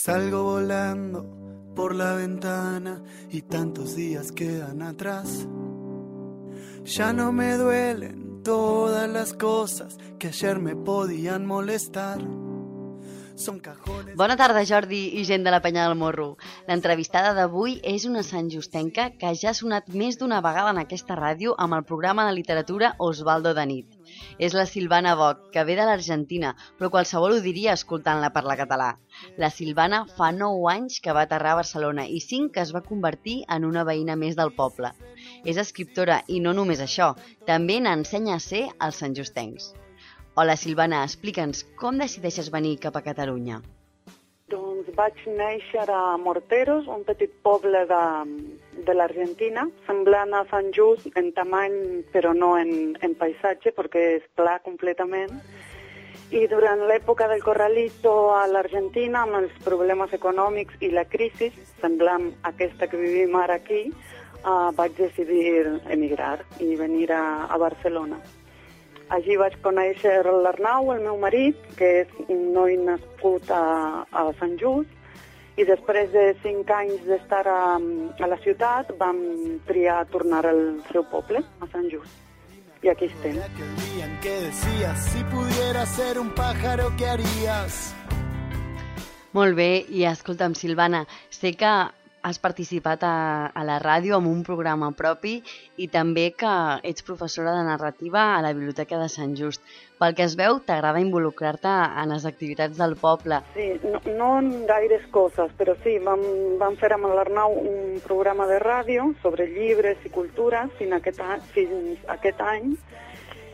Salgo volando por la ventana y tantos días quedan atrás. Ya no me duelen todas las cosas que ayer me podían molestar. Són cajones... Bona tarda, Jordi i gent de la Penya del Morro. L'entrevistada d'avui és una Sant Justenca que ja ha sonat més d'una vegada en aquesta ràdio amb el programa de literatura Osvaldo de nit. És la Silvana Boc, que ve de l'Argentina, però qualsevol ho diria escoltant-la parlar català. La Silvana fa 9 anys que va aterrar a Barcelona i 5 que es va convertir en una veïna més del poble. És escriptora i no només això, també n'ensenya a ser als santjustencs. Hola Silvana, explica'ns com decideixes venir cap a Catalunya? Vaig néixer a Morteros, un petit poble de, de l'Argentina, semblant a Sant Just en tamany però no en, en paisatge perquè és pla completament. I durant l'època del Corralito a l'Argentina, amb els problemes econòmics i la crisi, semblant aquesta que vivim ara aquí, uh, vaig decidir emigrar i venir a, a Barcelona. Allí vaig conèixer l'Arnau, el meu marit, que és un noi nascut a, a Sant Just, i després de cinc anys d'estar a, a la ciutat vam triar tornar al seu poble, a Sant Just. I aquí estem. Que decías, si pudieras ser un pájaro, ¿qué harías? Molt bé, i escolta'm, Silvana, sé que has participat a, a la ràdio amb un programa propi i també que ets professora de narrativa a la Biblioteca de Sant Just. Pel que es veu, t'agrada involucrar-te en les activitats del poble. Sí, no, no en gaires coses, però sí, vam, vam fer amb l'Arnau un programa de ràdio sobre llibres i cultura fins aquest, any, fins aquest any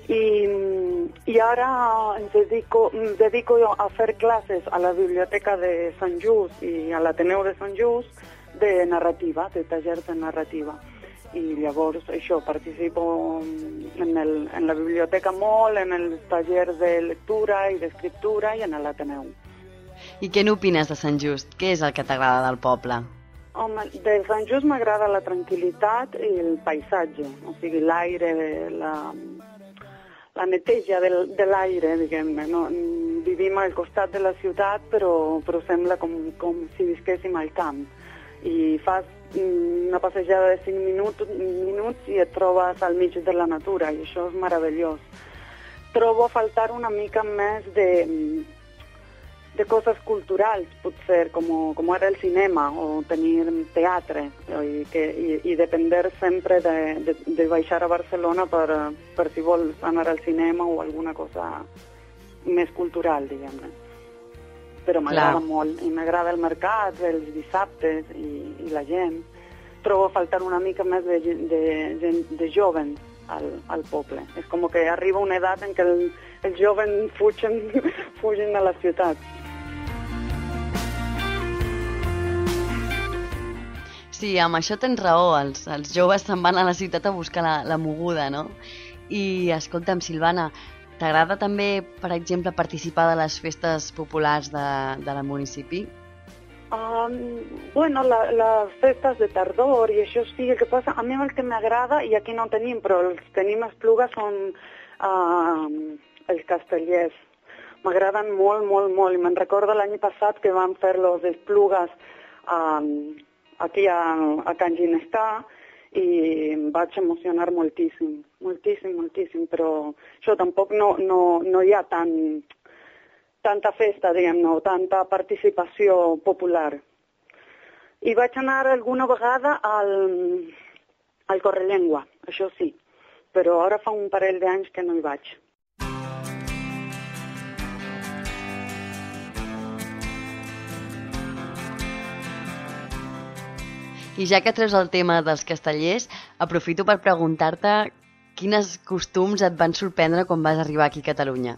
i, i ara em dedico, em dedico a fer classes a la Biblioteca de Sant Just i a l'Ateneu de Sant Just de narrativa, de tallers de narrativa. I llavors això, participo en, el, en la biblioteca molt, en els tallers de lectura i d'escriptura i en l'Ateneu. I què n'opines de Sant Just? Què és el que t'agrada del poble? Home, de Sant Just m'agrada la tranquil·litat i el paisatge, o sigui, l'aire, la, la neteja del, de l'aire, diguem-ne. No? Vivim al costat de la ciutat, però, però sembla com, com si visquéssim al camp i fas mm, una passejada de 5 minuts, minuts i et trobes al mig de la natura i això és meravellós. Trobo a faltar una mica més de, de coses culturals, potser, com, com era el cinema o tenir teatre, i, que, i, i depender sempre de, de, de baixar a Barcelona per, per si vols anar al cinema o alguna cosa més cultural, diguem-ne però m'agrada molt i m'agrada el mercat, els dissabtes i, i la gent. Trobo faltar una mica més de, de, de, de jovens al, al poble. És com que arriba una edat en què el, els jovens fugen, fugen a la ciutat. Sí, amb això tens raó. Els, els joves se'n van a la ciutat a buscar la, la moguda, no? I escolta'm, Silvana, T'agrada també, per exemple, participar de les festes populars de, de la municipi? Um, bueno, la, les festes de tardor i això sí, el que passa, a mi el que m'agrada, i aquí no tenim, però els tenim a Espluga, són uh, els castellers. M'agraden molt, molt, molt. I me'n recordo l'any passat que vam fer los Esplugues um, aquí a, a Can Ginestà, i em vaig emocionar moltíssim, moltíssim, moltíssim, però això tampoc no, no, no hi ha tant, tanta festa, diguem-ne, tanta participació popular. I vaig anar alguna vegada al, al Correllengua, això sí, però ara fa un parell d'anys que no hi vaig. I ja que treus el tema dels castellers, aprofito per preguntar-te quines costums et van sorprendre quan vas arribar aquí a Catalunya.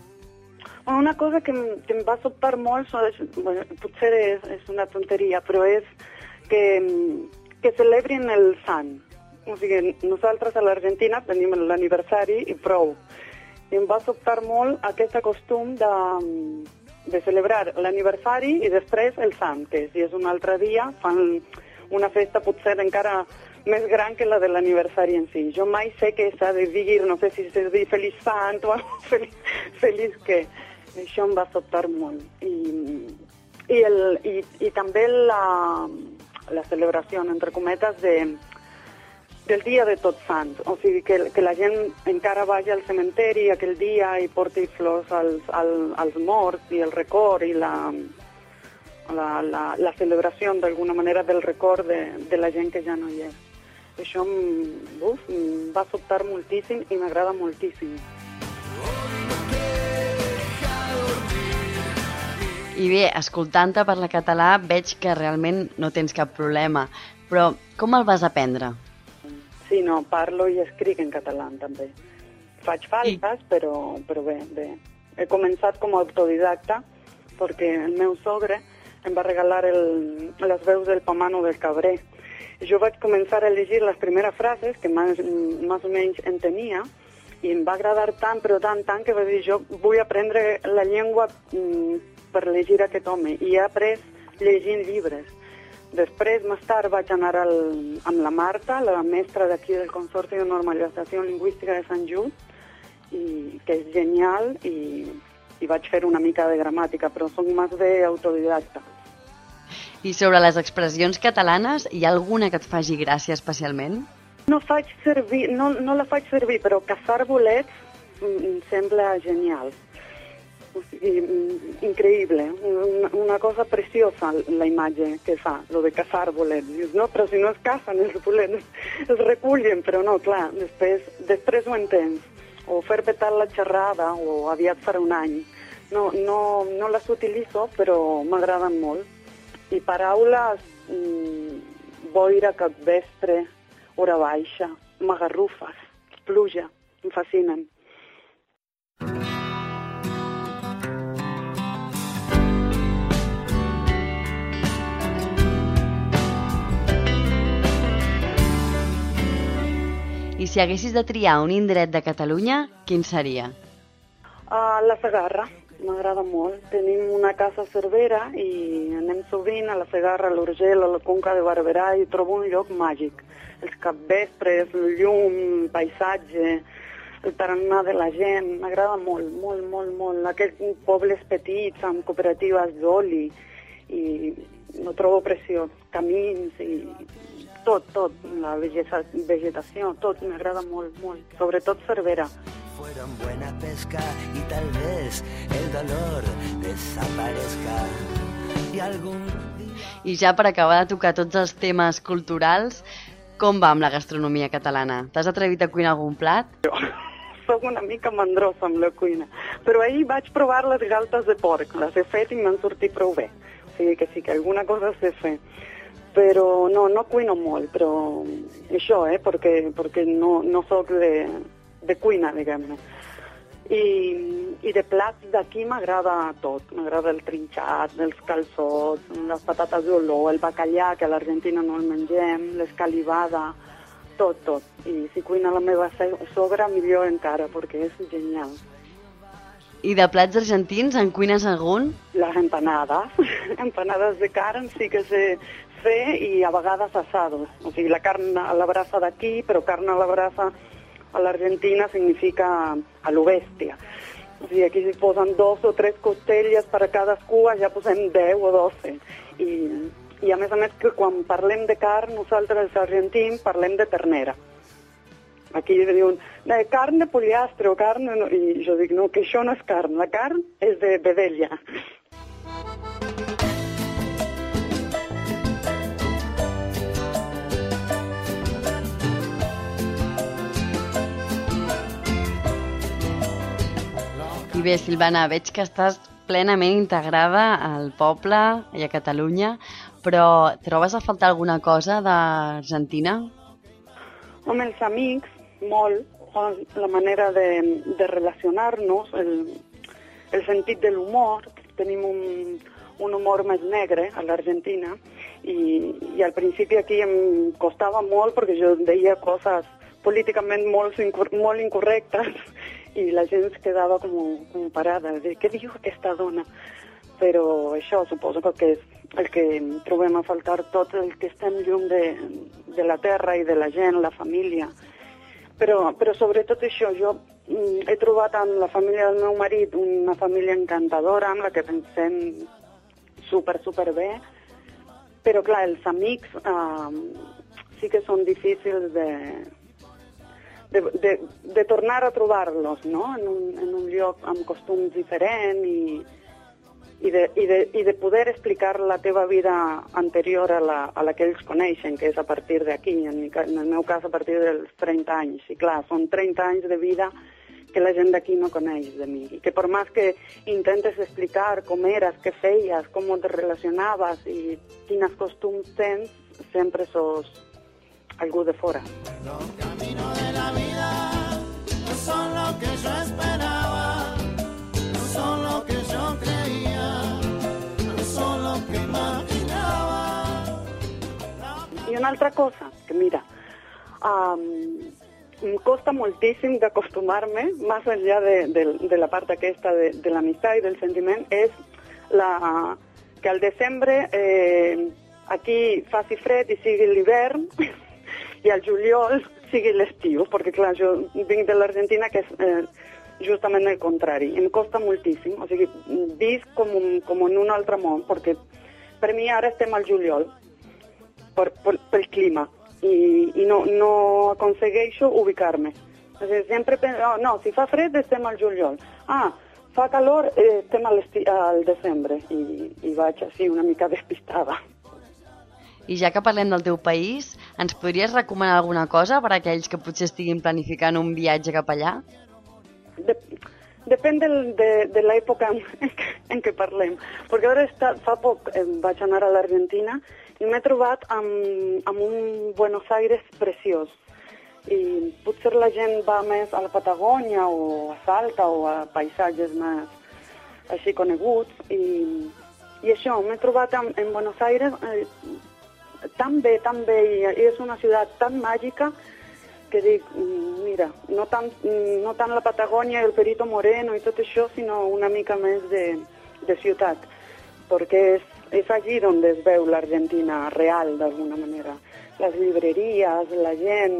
Una cosa que, que em va sobtar molt, bueno, potser és, és una tonteria, però és que, que celebrin el sant. O sigui, nosaltres a l'Argentina tenim l'aniversari i prou. I em va sobtar molt aquest costum de, de celebrar l'aniversari i després el sant, que si és un altre dia fan una festa potser encara més gran que la de l'aniversari en si. Jo mai sé què s'ha de dir, no sé si s'ha de dir feliç sant o feliç, feliç què. Això em va sobtar molt. I, I, el, i, i també la, la celebració, entre cometes, de, del dia de Tots Sants. O sigui, que, que la gent encara vagi al cementeri aquell dia i porti flors als, als, als morts i el record i la, la, la, la celebració d'alguna manera del record de, de la gent que ja no hi és. Això uf, em va sobtar moltíssim i m'agrada moltíssim. I bé, escoltant-te parlar català veig que realment no tens cap problema, però com el vas aprendre? Sí, no, parlo i escric en català també. Faig faltes, I... però, però bé, bé. He començat com a autodidacta perquè el meu sogre em va regalar el, les veus del Pamano del Cabré. Jo vaig començar a llegir les primeres frases, que més, més o menys entenia, i em va agradar tant, però tant, tant, que vaig dir, jo vull aprendre la llengua mm, per llegir aquest home i he après llegint llibres. Després, més tard, vaig anar al, amb la Marta, la mestra d'aquí del Consorci de Normalització Lingüística de Sant Just, i, que és genial, i, i vaig fer una mica de gramàtica, però soc més bé autodidacta. I sobre les expressions catalanes, hi ha alguna que et faci gràcia especialment? No faig servir, no, no la faig servir, però caçar bolets mm, em sembla genial o sigui, increïble, una, una cosa preciosa la imatge que fa, lo de caçar bolets. Dius, no, però si no es cacen els bolets, es recullen, però no, clar, després, després ho entens. O fer petar la xerrada, o aviat farà un any. No, no, no les utilitzo, però m'agraden molt. I paraules, mmm, boira, capvespre, hora baixa, magarrufes, pluja, em fascinen. I si haguessis de triar un indret de Catalunya, quin seria? Uh, la Segarra, m'agrada molt. Tenim una casa a Cervera i anem sovint a la Segarra, a l'Urgell, a la Conca de Barberà i trobo un lloc màgic. Els capvespres, el llum, el paisatge, el tarannà de la gent, m'agrada molt, molt, molt, molt. Aquests pobles petits amb cooperatives d'oli i no trobo preciós. Camins i tot, tot, la vegetació, tot m'agrada molt, molt, sobretot Cervera. Fueron buena pesca y tal vez el dolor desaparezca y algún I ja per acabar de tocar tots els temes culturals, com va amb la gastronomia catalana? T'has atrevit a cuinar algun plat? Jo soc una mica mandrosa amb la cuina, però ahir vaig provar les galtes de porc, les he fet i m'han sortit prou bé. O sigui que sí que alguna cosa sé fer però no, no cuino molt, però això, eh, perquè, perquè no, no sóc de, de cuina, diguem-ne. I, I de plats d'aquí m'agrada tot. M'agrada el trinxat, els calçots, les patates d'olor, el bacallà, que a l'Argentina no el mengem, l'escalivada, tot, tot. I si cuina la meva sogra, millor encara, perquè és genial. I de plats argentins, en cuines algun? Les empanades. empanades de carn sí que sé, fer i a vegades assados. O sigui, la carn a la brasa d'aquí, però carn a la brasa a l'Argentina significa a lo bèstia. O sigui, aquí si posen dos o tres costelles per a cadascú, ja posem 10 o 12. I, I a més a més que quan parlem de carn, nosaltres els argentins parlem de ternera. Aquí diuen, de carn de pollastre o carn... De... I jo dic, no, que això no és carn, la carn és de vedella. Bé, Silvana, veig que estàs plenament integrada al poble i a Catalunya, però trobes a faltar alguna cosa d'Argentina? Home, els amics, molt, la manera de, de relacionar-nos, el, el sentit de l'humor, tenim un, un humor més negre a l'Argentina i, i al principi aquí em costava molt perquè jo deia coses políticament molt, molt incorrectes i la gent es quedava com, com parada, de què diu aquesta dona? Però això suposo que és el que trobem a faltar tot el que estem llum de, de la terra i de la gent, la família. Però, però sobretot això, jo mm, he trobat en la família del meu marit una família encantadora amb la que pensem super, super bé, però clar, els amics eh, sí que són difícils de, de, de, de tornar a trobar-los, no?, en un, en un lloc amb costums diferents i, i de, i, de, i de poder explicar la teva vida anterior a la, a la que ells coneixen, que és a partir d'aquí, en, en el meu cas a partir dels 30 anys. I clar, són 30 anys de vida que la gent d'aquí no coneix de mi. I que per més que intentes explicar com eres, què feies, com te relacionaves i quines costums tens, sempre sos algú de fora. Los son lo que yo esperaba, no son lo que yo creía, no son lo que imaginaba. I una altra cosa, que mira, um, em costa moltíssim d'acostumar-me, més enllà de, de, de la part aquesta de, de l'amistat i del sentiment, és la, que al desembre eh, aquí faci fred i sigui l'hivern i al juliol sigui l'estiu, perquè clar, jo vinc de l'Argentina que és eh, justament el contrari. Em costa moltíssim, o sigui, visc com, un, com en un altre món, perquè per mi ara estem al juliol, per, per, pel clima, i, i no, no aconsegueixo ubicar-me. O sigui, sempre penso, oh, no, si fa fred estem al juliol. Ah, fa calor, eh, estem al, al desembre, i, i vaig així una mica despistada. I ja que parlem del teu país, ens podries recomanar alguna cosa per a aquells que potser estiguin planificant un viatge cap allà? De, depèn del, de, de l'època en, en què parlem. Perquè ara està, fa poc eh, vaig anar a l'Argentina i m'he trobat amb, amb un Buenos Aires preciós. I potser la gent va més a la Patagònia o a Salta o a paisatges més així coneguts i, i això, m'he trobat en, en Buenos Aires eh, tan bé, tan bé, i és una ciutat tan màgica que dic, mm, mira, no tant, mm, no tant la Patagònia i el Perito Moreno i tot això, sinó una mica més de, de ciutat, perquè és, és allí on es veu l'Argentina real, d'alguna manera. Les llibreries, la gent...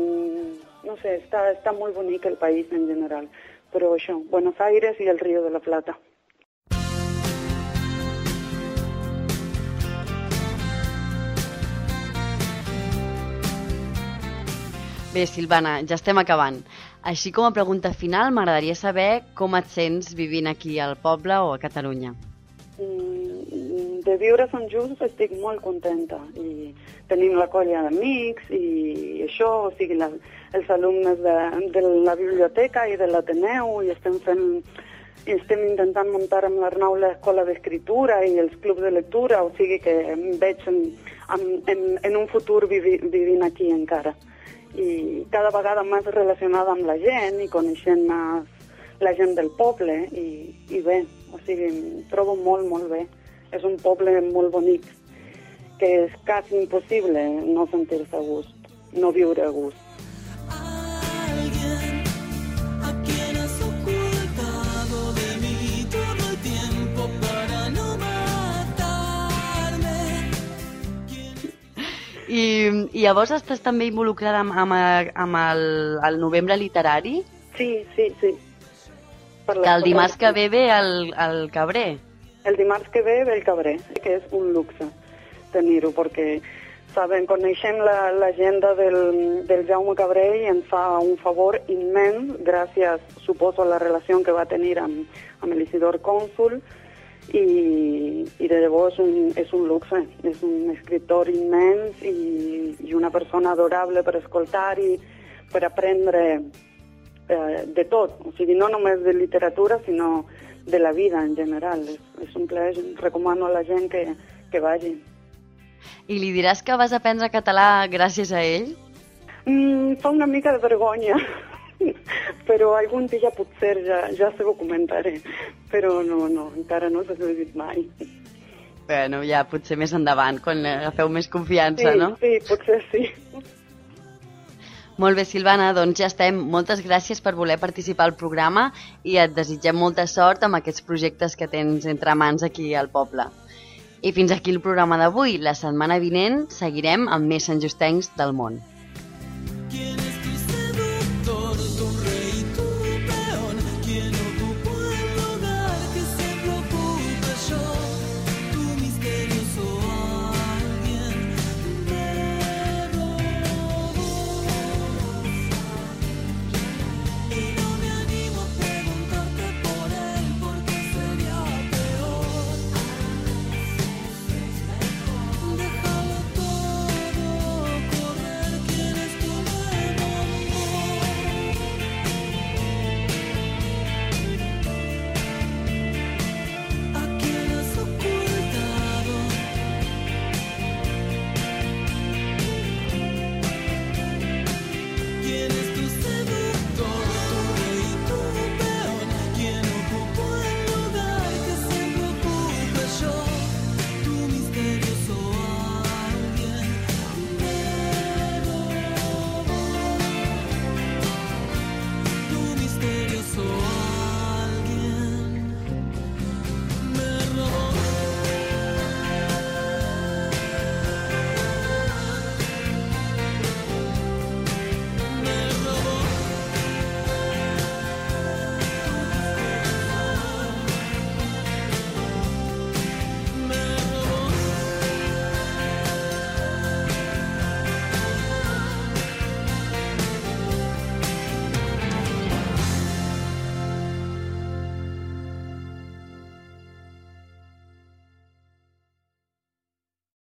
No sé, està, està molt bonic el país en general. Però això, Buenos Aires i el Río de la Plata. Bé, Silvana, ja estem acabant. Així com a pregunta final, m'agradaria saber com et sents vivint aquí al poble o a Catalunya. Mm, de viure a Sant Just estic molt contenta i tenim la colla d'amics i això, o sigui, la, els alumnes de, de la biblioteca i de l'Ateneu i estem fent i estem intentant muntar amb l'Arnau l'escola d'escriptura i els clubs de lectura, o sigui que em veig en, en, en, en un futur vivi, vivint aquí encara i cada vegada més relacionada amb la gent i coneixent més la gent del poble i, i bé, o sigui, em trobo molt, molt bé. És un poble molt bonic, que és quasi impossible no sentir-se a gust, no viure a gust. I, I llavors estàs també involucrada amb, amb, amb el, el novembre literari? Sí, sí, sí. Per que el dimarts que ve ve el, el Cabré. El dimarts que ve ve el Cabré, que és un luxe tenir-ho, perquè saben, coneixem l'agenda la, del, del Jaume Cabré i ens fa un favor immens gràcies, suposo, a la relació que va tenir amb, amb l'Isidor Cònsul, i, i de debò és un, és un luxe, és un escriptor immens i, i una persona adorable per escoltar i per aprendre eh, de tot, o sigui, no només de literatura, sinó de la vida en general. És, és un plaer, recomano a la gent que, que vagi. I li diràs que vas aprendre català gràcies a ell? Mm, fa una mica de vergonya, però algun dia potser ja, ja se ho comentaré. Però no, no, encara no s'ha dit mai. Bueno, ja potser més endavant, quan agafeu més confiança, sí, no? Sí, potser sí. Molt bé, Silvana, doncs ja estem. Moltes gràcies per voler participar al programa i et desitgem molta sort amb aquests projectes que tens entre mans aquí al poble. I fins aquí el programa d'avui. La setmana vinent seguirem amb més Sant Justencs del món.